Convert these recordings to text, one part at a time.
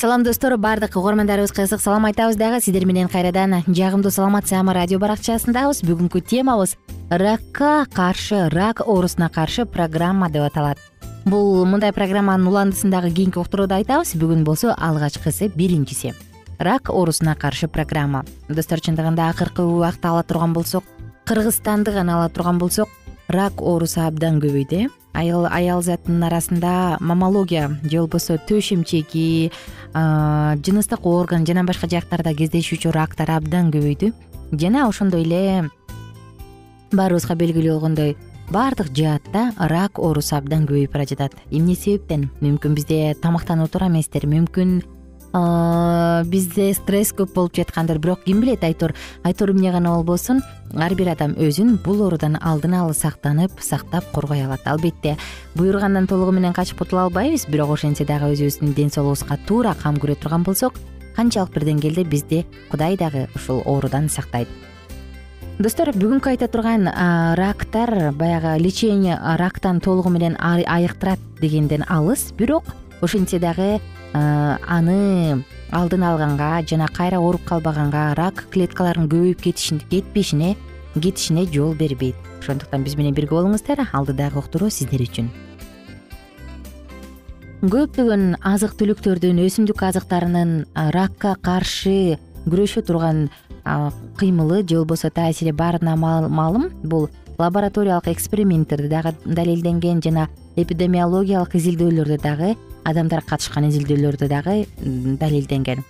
салам достор. Баардык угармандарыбызга ысык салам айтабыз дагы. Сиздер менен кайрадан жагымдуу саламат саама радио баракчасындабыз. Бүгүнкү темабыз ракка каршы рак оорусуна каршы программа деп аталат. Бул мындай программанын уландысын дагы кийинки уктурууда айтабыз. Бүгүн болсо алгачкысы биринчиси. Рак оорусуна каршы программа. Достор чындыгында акыркы убакта ала турган болсок кыргызстанды гана ала турган болсок рак оорусу абдан көбөйдү э? Аял затынын арасында мамология же болбосо төш эмчеги жыныстык орган жана башка жактарда кездешүүчү рактар абдан көбөйдү жана ошондой эле баарыбызга белгилүү болгондой баардык жаатта рак оорусу абдан көбөйүп бара жатат эмне себептен? Мүмкүн бизде тамактануу туура эместир мүмкүн бизде стресс көп болуп жаткандыр. Бирок ким билет айтор? Айтор эмне гана болбосун ар бир адам өзүн бул оорудан алдын алы сактанып сактап коргой алат. Албетте буйругандан толугу менен качып кутула албайбыз бирок ошентсе дагы өзүбүздүн ден соолугубузга туура кам көрө турган болсок канчалык бир деңгээлде бизди кудай дагы ушул оорудан сактайт. Достор бүгүнкү айта турган рактар баягы лечение рактан толугу менен айыктырат дегенден алыс. Бирок ошентсе дагы аны алдын алганга жана кайра ооруп калбаганга рак клеткаларынын көбөйүп кетпешине кетишине жол бербейт. Ошондуктан биз менен бирге болуңуздар. Алдыдагы уктуруу сиздер үчүн. Көптөгөн азык түлүктөрдүн өсүмдүк азыктарынын ракка каршы күрөшө турган кыймылы же болбосо таасири баарына маалым бул лабораториялык эксперименттерде дагы далилденген жана эпидемиологиялык изилдөөлөрдө дагы адамдар катышкан изилдөөлөрдө дагы далилденген.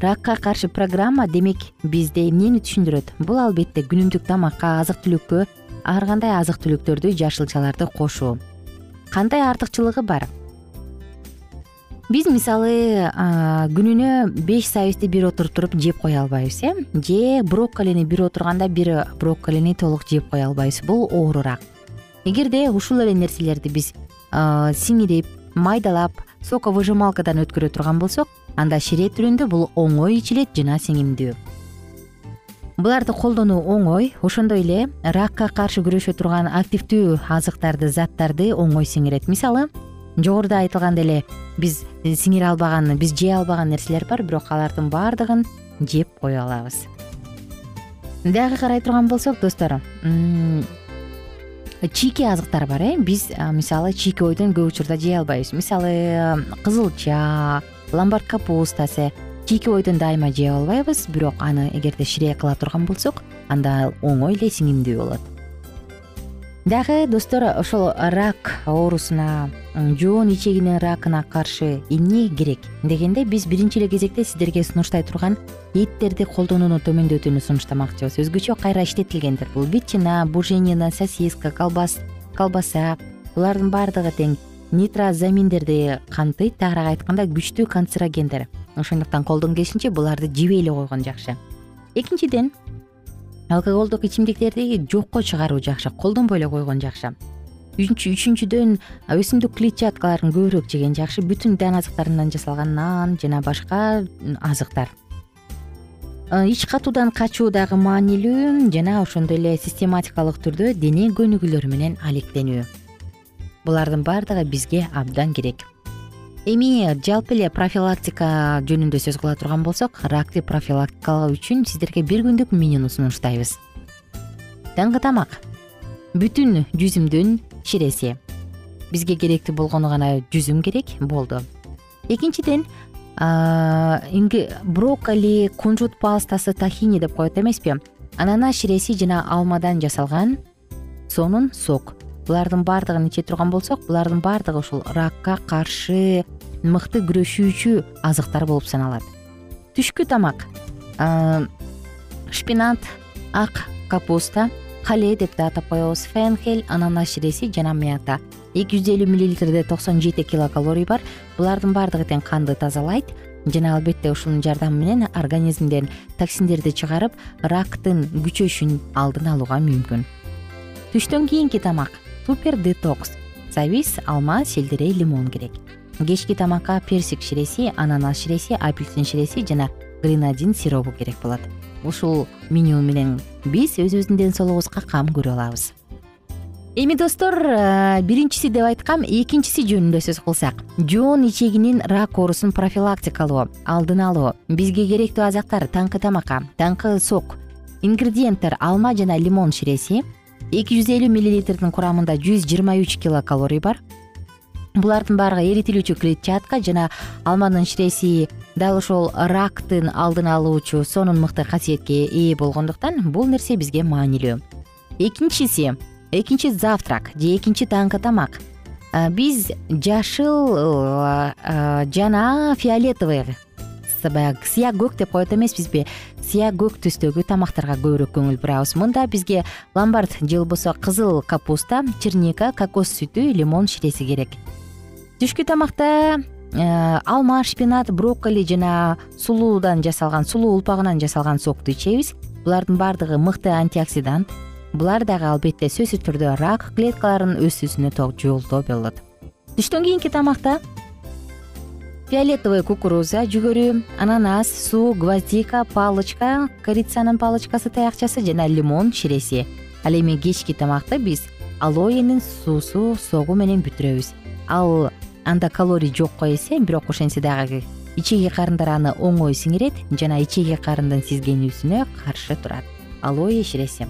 Ракка каршы программа демек бизде эмнени түшүндүрөт? Бул албетте күнүмдүк тамакка азык түлүккө ар кандай азык түлүктөрдү жашылчаларды кошуу. Кандай артыкчылыгы бар? Биз мисалы күнүнө беш сабизди бир отуртуруп жеп кое албайбыз э? Же брокколини бир отурганда бир брокколини толук жеп кое албайбыз. Бул оорураак эгерде ушул эле нерселерди биз сиңирип майдалап соковыжималкадан өткөрө турган болсок анда шире түрүндө бул оңой ичилет жана сиңимдүү. Буларды колдонуу оңой ошондой эле ракка каршы күрөшө турган активдүү азыктарды заттарды оңой сиңирет. Мисалы жогоруда айтылгандай эле биз сиңире албаган биз жей албаган нерселер бар бирок алардын баардыгын жеп кое алабыз дагы карай турган болсок достор чийки азыктар бар э? Биз мисалы чийки ойдон көп учурда жей албайбыз. Мисалы кызылча ломбард капустасы. Чийки ойдон дайыма жей албайбыз бирок аны эгерде шире кыла турган болсок анда оңой эле сиңимдүү болот дагы достор ошол рак оорусуна жоон ичегинин ракына каршы эмне керек дегенде биз биринчи эле кезекте сиздерге сунуштай турган эттерди колдонууну төмөндөтүүнү сунуштамакчыбыз. Өзгөчө кайра иштетилгендер. Бул ветчина буженина сосиска колбаса булардын баардыгы тең. Нитрозаминдерди камтыйт тагыраак айтканда күчтүү канцерогендер. Ошондуктан колдон келишинче буларды жебей эле койгон жакшы. Экинчиден алкоголдук ичимдиктерди жокко чыгаруу жакшы колдонбой эле койгон жакшы. Үчүнчүдөн өсүмдүк клетчаткаларын көбүрөөк жеген жакшы бүтүн дан азыктарынан жасалган нан жана башка азыктар. Ич катуудан качуу дагы маанилүү жана ошондой эле систематикалык түрдө дене көнүгүүлөрү менен алектенүү. Булардын баардыгы бизге абдан керек эми жалпы эле профилактика жөнүндө сөз кыла турган болсок ракты профилактикалоо үчүн сиздерге бир күндүк менюну сунуштайбыз. Таңкы тамак. Бүтүн жүзүмдүн ширеси. Бизге керектүү болгону гана жүзүм керек болду. Экинчиден брокколи кунжут пастасы тахини деп коет эмеспи. Ананас ширеси жана алмадан жасалган сонун сок булардын баардыгын иче турган болсок булардын баардыгы ушул ракка каршы мыкты күрөшүүчү азыктар болуп саналат. Түшкү тамак шпинат ак капуста кале деп да атап коебуз. Фенхель ананас ширеси жана мята. Эки жүз элүү миллилитрде токсон жети килокалорий бар. Булардын баардыгы тең канды тазалайт. Жана албетте ушунун жардамы менен организмден токсиндерди чыгарып рактын күчөшүн алдын алууга мүмкүн. Түштөн кийинки тамак супер детокс. Сабиз алма селдерей лимон керек. Кечки тамакка персик ширеси ананас ширеси апельсин ширеси жана гренадин сиробу керек болот. Ушул меню менен биз өзүбүздүн ден соолугубузга кам көрө алабыз. Эми достор э, биринчиси деп айткам экинчиси жөнүндө сөз кылсак. Жоон ичегинин рак оорусун профилактикалоо алдын алуу бизге керектүү азыктар таңкы тамакка таңкы сок ингредиенттер алма жана лимон ширеси эки жүз элүү миллилитрдин курамында жүз жыйырма үч килокалорий бар. Булардын баардыгы эритилүүчү клетчатка жана алманын ширеси дал ошол рактын алдын алуучу сонун мыкты касиетке ээ болгондуктан бул нерсе бизге маанилүү. Экинчиси экинчи завтрак же экинчи таңкы тамак. Биз жашыл жана фиолетовый баягы сыя көк деп коет эмеспизби? Сыя көк түстөгү тамактарга көбүрөөк көңүл бурабыз. Мында бизге ломбард же болбосо кызыл капуста черника кокос сүтү лимон ширеси керек. Түшкү тамакта алма шпинат брокколи жана сулуудан жасалган сулуу улпагынан жасалган сокту ичебиз. Булардын баардыгы мыкты антиоксидант булар дагы албетте сөзсүз түрдө рак клеткаларынын өсүүсүнө жолдоо болот түштөн кийинки тамакта фиолетовый кукуруза жүгөрү ананас суу гвоздика палочка корицанын палочкасы таякчасы жана лимон ширеси ал эми кечки тамакты биз алоэнин суусу согу менен бүтүрөбүз. Ал анда калорий жокко эсе бирок ошентсе дагы ичеги карындар аны оңой сиңирет жана ичеги карындын сизгенүүсүнө каршы турат. Алоэ ширеси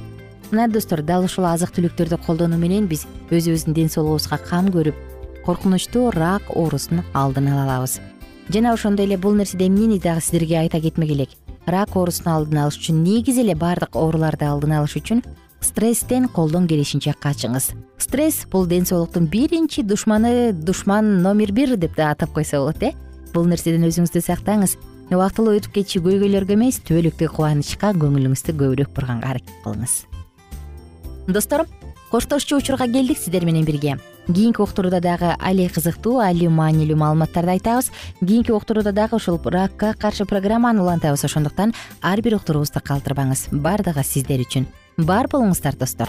мына достор дал ушул азык түлүктөрдү колдонуу менен биз өзүбүздүн ден соолугубузга кам көрүп коркунучтуу рак оорусун алдын ала алабыз жана ошондой эле бул нерседе эмнени дагы сиздерге айта кетмек элек. Рак оорусун алдын алыш үчүн негизи эле баардык ооруларды алдын алыш үчүн стресстен колдон келишинче качыңыз. Стресс бул ден соолуктун биринчи душманы душман номер бир деп да атап койсо болот э? Бул нерседен өзүңүздү сактаңыз. Убактылуу өтүп кетчү көйгөйлөргө эмес түбөлүктүү кубанычка көңүлүңүздү көбүрөөк бурганга аракет кылыңыз. Достор коштошчу учурга келдик сиздер менен бирге кийинки уктурууда дагы али кызыктуу али маанилүү маалыматтарды айтабыз. Кийинки уктурууда дагы ушул ракка каршы программаны улантабыз. Ошондуктан ар бир уктуруубузду калтырбаңыз. Баардыгы сиздер үчүн. Бар болуңуздар достор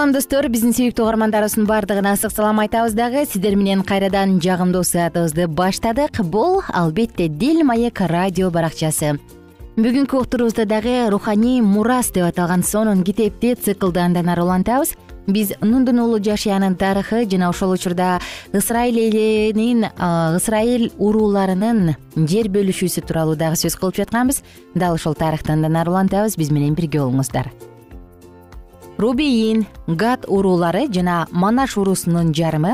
салам достор. Биздин сүйүктүү угармандарыбыздын баардыгына ысык салам айтабыз дагы. Сиздер менен кайрадан жагымдуу саатыбызды баштадык. Бул албетте дил маек радио баракчасы. Бүгүнкү уктуруубузда дагы руханий мурас деп аталган сонун китепти циклды андан ары улантабыз. Биз нундун уулу жашиянын тарыхы жана ошол учурда ысрайыл элинин ысрайыл урууларынын жер бөлүшүүсү тууралуу дагы сөз кылып жатканбыз. Дал ушол тарыхты андан ары улантабыз. Биз менен бирге болуңуздар рубейин гад уруулары жана манаш уруусунун жарымы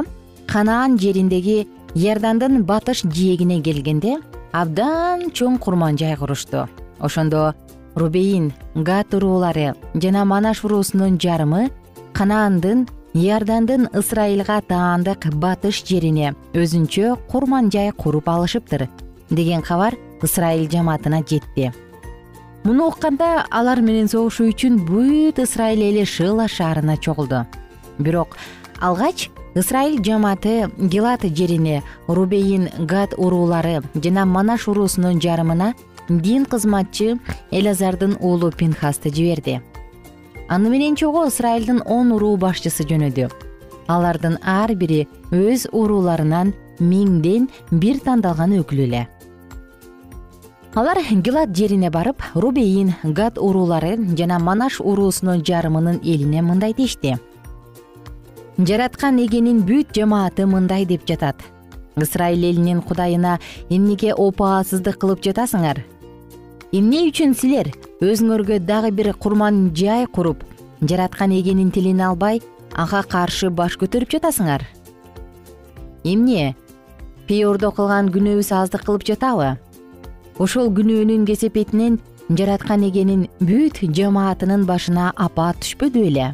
канаан жериндеги иордандын батыш жээгине келгенде абдан чоң курман жай курушту ошондо рубейин гад уруулары жана манаш уруусунун жарымы канаандын иордандын ысрайылга таандык батыш жерине өзүнчө курман жай куруп алышыптыр деген кабар ысрайыл жамаатына жетти муну укканда алар менен согушуу үчүн бүт ысрайыл эли шыла шаарына чогулду. Бирок алгач ысрайыл жамааты гилат жерине рубейин гад уруулары жана манаш уруусунун жарымына дин кызматчы элазардын уулу пинхасты жиберди. Аны менен чогуу ысрайылдын он уруу башчысы жөнөдү. Алардын ар бири өз урууларынан миңден бир тандалган өкүл эле алар гилат жерине барып рубейин гад уруулары жана манаш уруусунун жарымынын элине мындай дешти. Жараткан эгенин бүт жамааты мындай деп жатат. Ысрайыл элинин кудайына эмнеге опаасыздык кылып жатасыңар? Эмне үчүн силер өзүңөргө дагы бир курман жай куруп жараткан эгенин тилине албай ага каршы баш көтөрүп жатасыңар? Эмне? Пеордо кылган күнөөбүз аздык кылып жатабы ошол күнөөнүн кесепетинен жараткан эгенин бүт жамаатынын башына апаат түшпөдү беле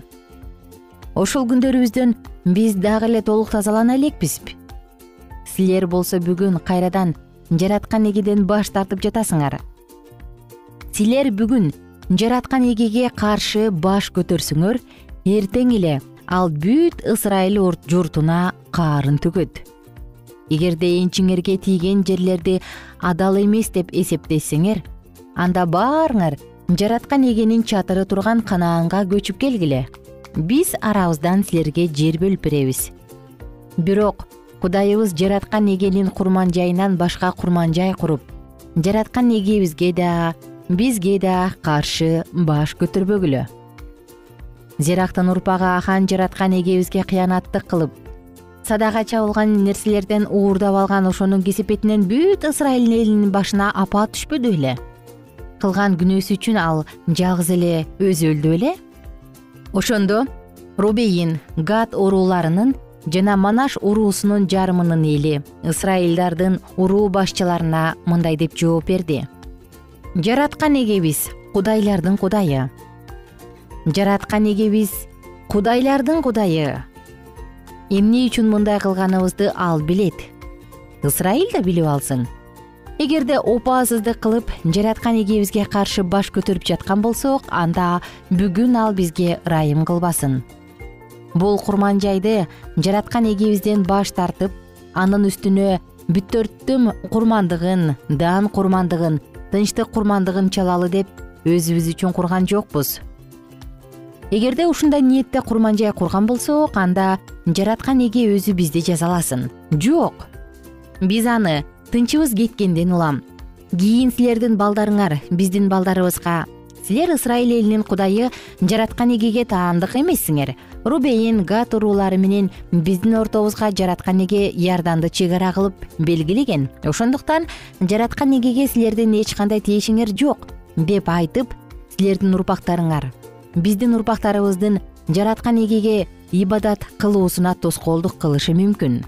ошол күндөрүбүздөн биз дагы эле толук тазалана элекпизби силер болсо бүгүн кайрадан жараткан эгеден баш тартып жатасыңар. Силер бүгүн жараткан эгеге каршы баш көтөрсөңөр эртең эле ал бүт ысрайыл журтуна каарын төгөт эгерде энчиңерге тийген жерлерди адал эмес деп эсептесеңер анда баарыңар жараткан эгенин чатыры турган канаанга көчүп келгиле. Биз арабыздан силерге жер бөлүп беребиз. Бирок кудайыбыз жараткан эгенин курман жайынан башка курман жай куруп жараткан эгебизге да бизге да каршы баш көтөрбөгүлө. Зирактын урпагы ахан жараткан эгебизге кыянаттык кылып садага чабылган нерселерден уурдап алган ошонун кесепетинен бүт ысрайыл элинин башына апат түшпөдү беле кылган күнөөсү үчүн ал жалгыз эле өзү өлдү беле ошондо рубейин гад урууларынын жана манаш уруусунун жарымынын эли ысрайылдардын уруу башчыларына мындай деп жооп берди. Жараткан эгебиз кудайлардын кудайы. Жараткан эгебиз кудайлардын кудайы эмне үчүн мындай кылганыбызды ал билет. Ысрайыл да билип алсын. Эгерде опаасыздык кылып жараткан эгебизге каршы баш көтөрүп жаткан болсок анда бүгүн ал бизге ырайым кылбасын. Бул курман жайды жараткан эгебизден баш тартып анын үстүнө бүттөрттүм курмандыгын даан курмандыгын тынчтык курмандыгын чалалы деп өзүбүз үчүн курган жокпуз эгерде ушундай ниетте курман жай курган болсок анда жараткан эге өзү бизди жазаласын. Жок. Биз аны тынчыбыз кеткенден улам. Кийин силердин балдарыңар биздин балдарыбызга. Силер ысрайыл элинин кудайы жараткан эгеге таандык эмессиңер. Рубейин гат уруулары менен биздин ортобузга жараткан эге иорданды чек ара кылып белгилеген. Ошондуктан жараткан эгеге силердин эч кандай тиешиңер жок деп айтып силердин урпактарыңар биздин урпактарыбыздын жараткан эгеге ибадат кылуусуна тоскоолдук кылышы мүмкүн.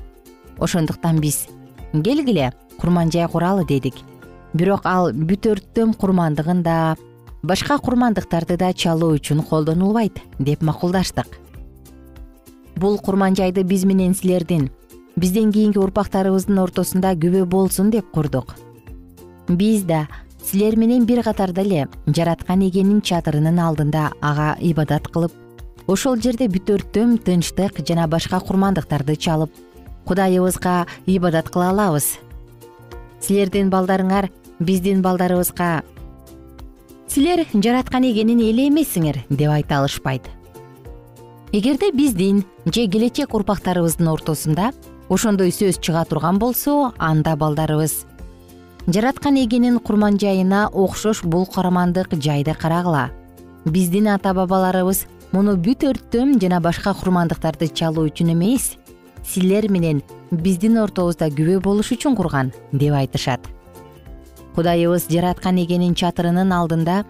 Ошондуктан биз келгиле курман жай куралы дедик. Бирок ал бүт өрттөм курмандыгын да башка курмандыктарды да чалуу үчүн колдонулбайт деп макулдаштык. Бул курман жайды биз менен силердин бизден кийинки урпактарыбыздын ортосунда күбө болсун деп курдук. Биз да силер менен бир катарда эле жараткан эгенин чатырынын алдында ага ибадат кылып ошол жерде бүт өрттөм тынчтык жана башка курмандыктарды чалып кудайыбызга ибадат кыла алабыз. Силердин балдарыңар биздин балдарыбызга силер жараткан эгенин эли эмессиңер деп айта алышпайт. Эгерде биздин же келечек урпактарыбыздын ортосунда ошондой сөз чыга турган болсо анда балдарыбыз жараткан эгенин курман жайына окшош бул курмандык жайды карагыла. Биздин ата бабаларыбыз муну бүт өрттөм жана башка курмандыктарды чалуу үчүн эмес силер менен биздин ортобузда күбө болуш үчүн курган деп айтышат. Кудайыбыз жараткан эгенин чатырынын алдында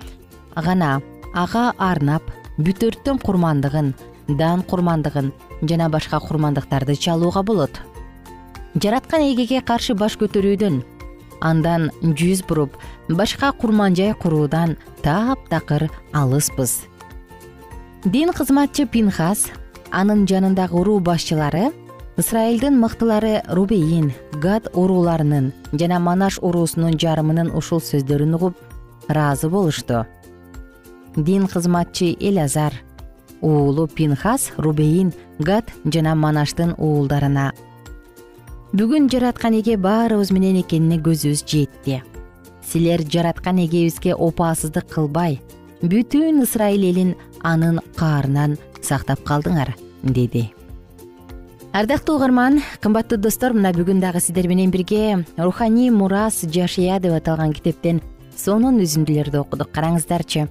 гана ага арнап бүт өрттөм курмандыгын даан курмандыгын жана башка курмандыктарды чалууга болот. Жараткан эгеге каршы баш көтөрүүдөн андан жүз буруп башка курман жай куруудан таптакыр алыспыз. Дин кызматчы пинхас анын жанындагы уруу башчылары ысрайылдын мыктылары рубейин гад урууларынын жана манаш уруусунун жарымынын ушул сөздөрүн угуп ыраазы болушту. Дин кызматчы элязар уулу пинхас рубейин гад жана манаштын уулдарына бүгүн жараткан эге баарыбыз менен экенине көзүбүз жетти. Силер жараткан эгебизге опаасыздык кылбай бүтүн ысрайыл элин анын каарынан сактап калдыңар деди. Ардактуу угарман кымбаттуу достор мына бүгүн дагы сиздер менен бирге руханий мурас жашия деп аталган китептен сонун үзүндүлөрдү окудук. Караңыздарчы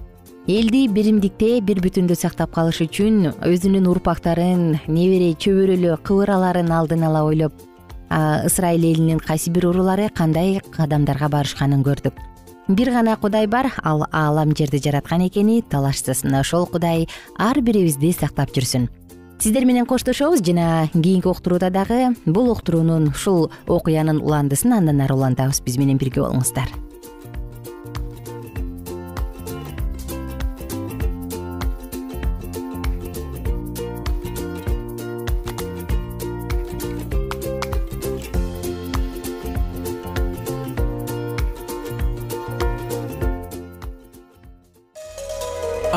элди биримдикте бир бүтүндү сактап калыш үчүн өзүнүн урпактарын небере чөбөрөлө кыбыраларын алдын ала ойлоп ысрайыл элинин кайсы бир уруулары кандай кадамдарга барышканын көрдүк. Бир гана кудай бар ал аалам жерди жараткан экени талашсыз ошол кудай ар бирибизди сактап жүрсүн. Сиздер менен коштошобуз жана кийинки уктурууда дагы бул уктуруунун ушул окуянын уландысын андан ары улантабыз. Биз менен бирге болуңуздар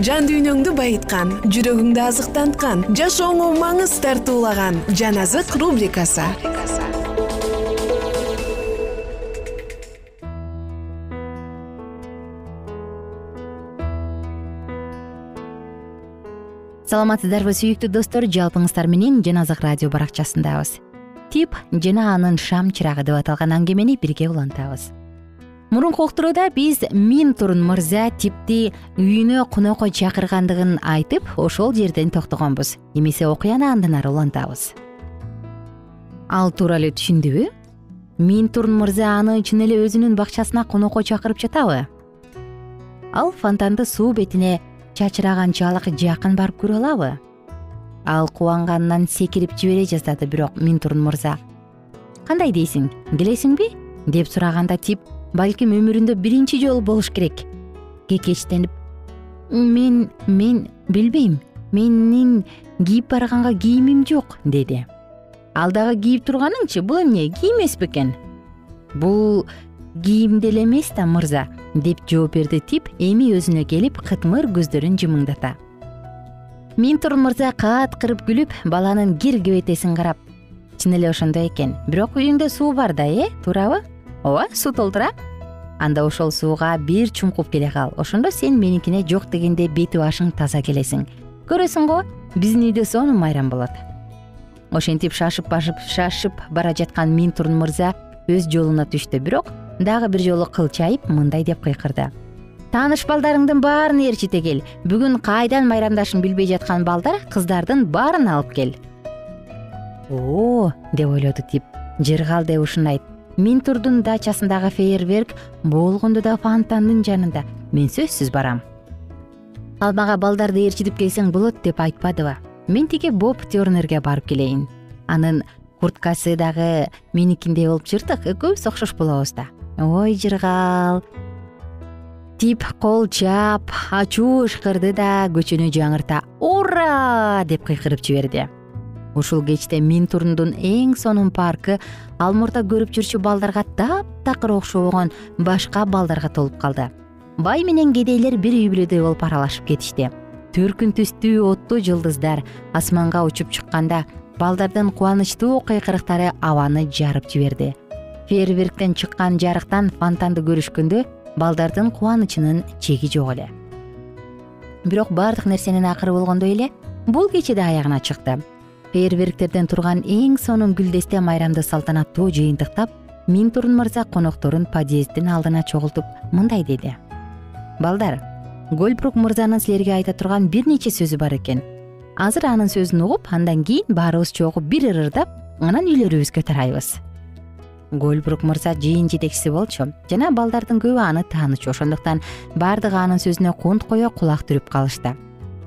жан дүйнөңдү байыткан жүрөгүңдү азыктанткан жашооңо маңыз тартуулаган жан азык рубрикасы. Саламатсыздарбы сүйүктүү достор жалпыңыздар менен жан азык радио баракчасындабыз. Тип жана анын шам чырагы деп аталган аңгемени бирге улантабыз. Мурунку уктурууда биз минтурн мырза типти үйүнө конокко чакыргандыгын айтып ошол жерден токтогонбуз. Эмесе окуяны андан ары улантабыз. Ал туура эле түшүндүбү минтурн мырза аны чын эле өзүнүн бакчасына конокко чакырып жатабы? Ал фонтанды суу бетине чачыраганчалык жакын барып көрө алабы? Ал кубанганынан секирип жибере жаздады бирок минтурн мырза. Кандай дейсиң? Келесиңби деп сураганда тип балким өмүрүндө биринчи жолу болуш керек. Кекечтенип мен мен билбейм менин кийип барганга кийимим жок деди. Ал дагы кийип турганыңчы бул эмне кийим эмес бекен бул кийим деле эмес да мырза деп жооп берди тип эми өзүнө келип кытмыр көздөрүн жымыңдата. Минтурн мырза кааткырып күлүп баланын кир кебетесин карап. Чын эле ошондой экен бирок үйүңдө суу бар да э туурабы ооба суу толтура. Анда ошол сууга бир чумкуп келе кал. Ошондо сен меникине жок дегенде бети башың таза келесиң. Көрөсүң го биздин үйдө сонун майрам болот. Ошентип шашып башып шашып бара жаткан минтурн мырза өз жолуна түштү. Бирок дагы бир жолу кылчайып мындай деп кыйкырды. Тааныш балдарыңдын баарын ээрчите кел. Бүгүн кайдан майрамдашын билбей жаткан балдар кыздардын баарын алып кел о деп ойлоду тип. Жыргал деп ушунайт минтурдун дачасындагы фейерверк болгондо да фонтандын жанында. Мен сөзсүз барам. Ал мага балдарды ээрчитип келсең болот деп айтпадыбы? Мен тиги боб тернерге барып келейин. Анын курткасы дагы меникиндей болуп жыртык экөөбүз окшош болобуз да. Ой жыргал тип кол чаап ачуу ышкырды да көчөнү жаңырта ура! деп кыйкырып жиберди ушул кечте минтурндун эң сонун паркы ал мурда көрүп жүрчү балдарга таптакыр окшобогон башка балдарга толуп калды. Бай менен кедейлер бир үй бүлөдөй болуп аралашып кетишти. Төркүн түстүү оттуу жылдыздар асманга учуп чыкканда балдардын кубанычтуу кыйкырыктары абаны жарып жиберди. Фейерверктен чыккан жарыктан фонтанды көрүшкөндө балдардын кубанычынын чеги жок эле. Бирок баардык нерсенин акыры болгондой эле бул кече да аягына чыкты фейерверктерден турган эң сонун гүлдесте майрамды салтанаттуу жыйынтыктап минтурн мырза конокторун подъезддин алдына чогултуп мындай деди. Балдар гольбрук мырзанын силерге айта турган бир нече сөзү бар экен. Азыр анын сөзүн угуп андан кийин баарыбыз чогуу бир ырырдап анан үйлөрүбүзгө тарайбыз гольбрук мырза жыйын жетекчиси болчу. Жана балдардын көбү аны таанычу ошондуктан баардыгы анын сөзүнө кунт кое кулак түрүп калышты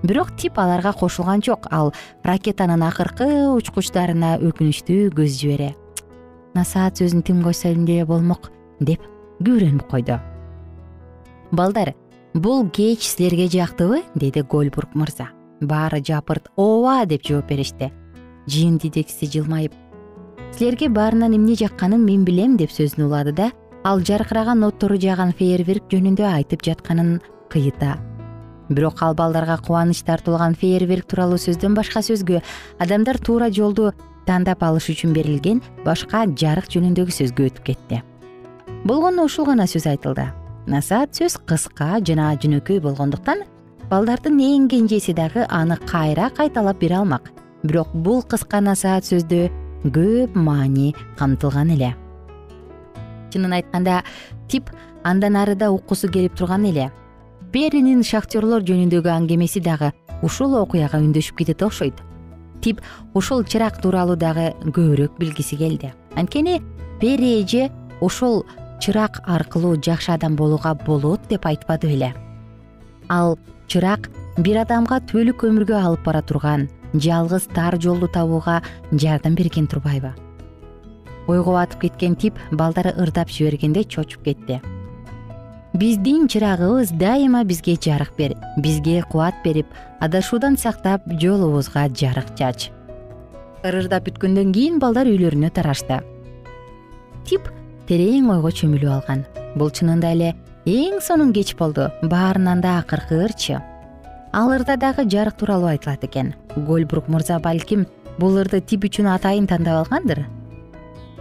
бирок тип аларга кошулган жок. Ал ракетанын акыркы учкучтарына өкүнүчтүү көз жибере. Насаат сөзүн тим койсо эмне болмок деп күбөлөнүп койду. Балдар бул кеч силерге жактыбы деди гольбург мырза. Баары жапырт ооба деп жооп беришти. Жыйын жетекчиси жылмайып силерге баарынан эмне жакканын мен билем деп сөзүн улады да ал жаркыраган оттору жаган фейерверк жөнүндө айтып жатканын кыйыта бирок ал балдарга кубаныч тартуулган фейерверк тууралуу сөздөн башка сөзгө. Адамдар туура жолду тандап алыш үчүн берилген башка жарык жөнүндөгү сөзгө өтүп кетти. Болгону ушул гана сөз айтылды. Насаат сөз кыска жана жөнөкөй болгондуктан балдардын эң кенжеси дагы аны кайра кайталап бере алмак. Бирок бул кыска насаат сөздө көп маани камтылган эле. Чынын айтканда тип андан ары да уккусу келип турган эле перинин шахтерлор жөнүндөгү аңгемеси дагы ушул окуяга үндөшүп кетет окшойт. Тип ушул чырак тууралуу дагы көбүрөөк билгиси келди. Анткени пери эже ошол чырак аркылуу жакшы адам болууга болот деп айтпады беле. Ал чырак бир адамга түбөлүк өмүргө алып бара турган жалгыз тар жолду табууга жардам берген турбайбы ойго батып кеткен тип балдары ырдап жибергенде чочуп кетти биздин чырагыбыз дайыма бизге жарык бер бизге кубат берип адашуудан сактап жолубузга жарык чач. Ырырдап бүткөндөн кийин балдар үйлөрүнө тарашты тип терең ойго чөмүлүп алган. Бул чынында эле эң сонун кеч болду. Баарынан да акыркы ырчы. Ал ырда дагы жарык тууралуу айтылат экен. Гольбрук мырза балким бул ырды тип үчүн атайын тандап алгандыр?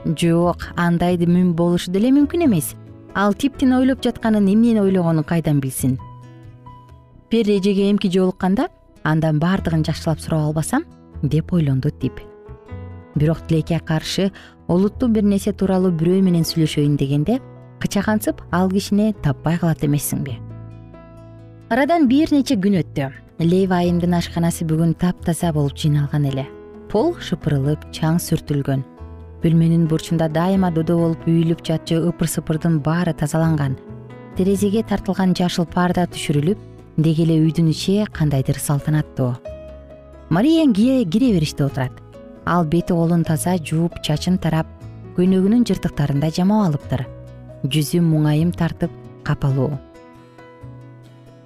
Жок андай болушу деле мүмкүн эмес ал типтин ойлоп жатканын эмнени ойлогонун кайдан билсин? Пери эжеге эмки жолукканда андан баардыгын жакшылап сурап албасам деп ойлонду тип. Бирок тилекке каршы олуттуу бир нерсе тууралуу бирөө менен сүйлөшөйүн дегенде кычагансып ал кишини таппай калат эмессиңби. Арадан бир нече күн өттү. Лейва айымдын ашканасы бүгүн таптаза болуп жыйналган эле. Пол шыпырылып чаң сүртүлгөн бөлмөнүн бурчунда дайыма додо болуп үйүлүп жатчу ыпыр сыпырдын баары тазаланган. Терезеге тартылган жашыл парда түшүрүлүп деги эле үйдүн ичи кандайдыр салтанаттуу мария кире бериште отурат. Ал бети колун таза жууп чачын тарап көйнөгүнүн жыртыктарын да жамап алыптыр. Жүзү муңайым тартып капалуу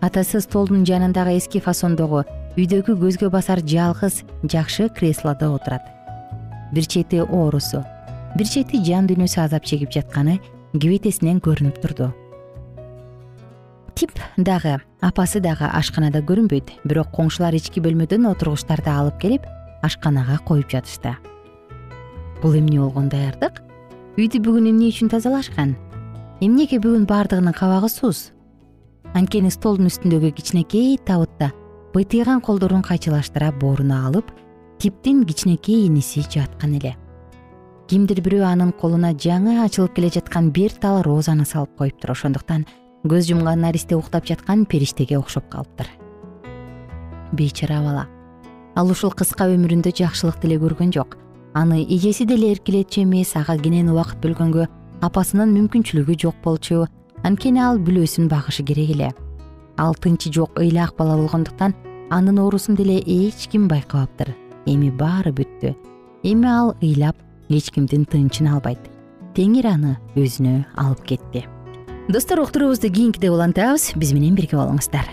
атасы столдун жанындагы эски фасондогу үйдөгү көзгө басар жалгыз жакшы креслодо отурат бир чети оорусу бир чети жан дүйнөсү азап чегип жатканы кебетесинен көрүнүп турду. Тип дагы апасы дагы ашканада көрүнбөйт бирок коңшулар ички бөлмөдөн отургучтарды алып келип ашканага коюп жатышты. Бул эмне болгон даярдык үйдү бүгүн эмне үчүн тазалашкан? Эмнеге бүгүн баардыгынын кабагы суз анткени столдун үстүндөгү кичинекей табытта быйтыйган колдорун кайчылаштыра бооруна алып типтин кичинекей иниси жаткан эле. Кимдир бирөө анын колуна жаңы ачылып келе жаткан бир тал розаны салып коюптур ошондуктан көз жумган наристе уктап жаткан периштеге окшоп калыптыр. Бейчара бала ал ушул кыска өмүрүндө жакшылык деле көргөн жок. Аны эжеси деле эркелетчү эмес ага кенен убакыт бөлгөнгө апасынын мүмкүнчүлүгү жок болчу. Анткени ал бүлөсүн багышы керек эле. Ал тынчы жок ыйлаак бала болгондуктан анын оорусун деле эч ким байкабаптыр эми баары бүттү эми ал ыйлап эч кимдин тынычын албайт. Теңир аны өзүнө алып кетти. Достор уктуруубузду кийинкиде улантабыз. Биз менен бирге болуңуздар.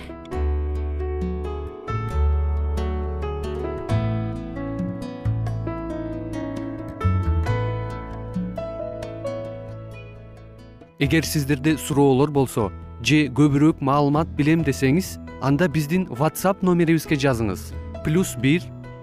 Эгер сиздерде суроолор болсо же көбүрөөк маалымат билем десеңиз анда биздин whatsapp номерибизге жазыңыз. Плюс бир